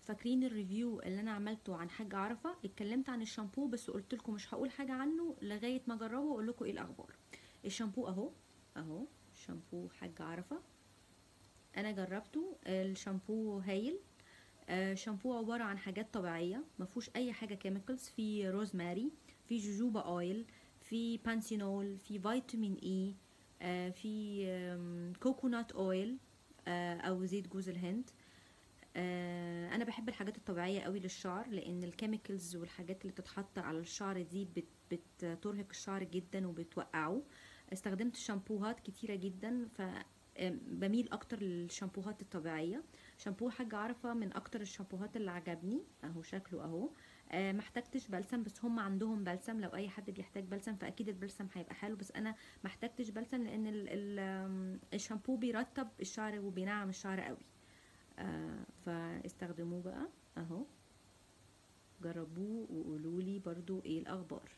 فاكرين ال review اللي أنا عملته عن حاجة عرفة؟ اتكلمت عن الشامبو بس قلت لكم مش هقول حاجة عنه لغاية ما أجربه وأقول لكم إيه الأخبار. الشامبو أهو أهو شامبو حاجة عرفة. أنا جربته الشامبو هايل. آه، شامبو عبارة عن حاجات طبيعية ما فيهوش أي حاجة chemicals في روزماري في jojoba oil في بانسينول في vitamin E آه، في coconut oil آه، أو زيت جوز الهند. أنا بحب الحاجات الطبيعية قوي للشعر لأن ال chemicals والحاجات اللي بتتحط على الشعر دي بت بترهق الشعر جدا وبتوقعه. استخدمت شامبوهات كتيرة جدا ف آم، بميل أكتر للشامبوهات الطبيعية. شامبو حاجة عارفة من أكتر الشامبوهات اللي عجبني أهو شكله أهو. آه محتاجتش بلسم بس هم عندهم بلسم. لو أي حد بيحتاج بلسم فأكيد البلسم هيبقى حلو. بس أنا محتاجتش بلسم لأن الشامبو بيرطب الشعر وبينعم الشعر قوي. آه فاستخدموه بقى أهو. جربوه وقولوا لي برضو إيه الأخبار.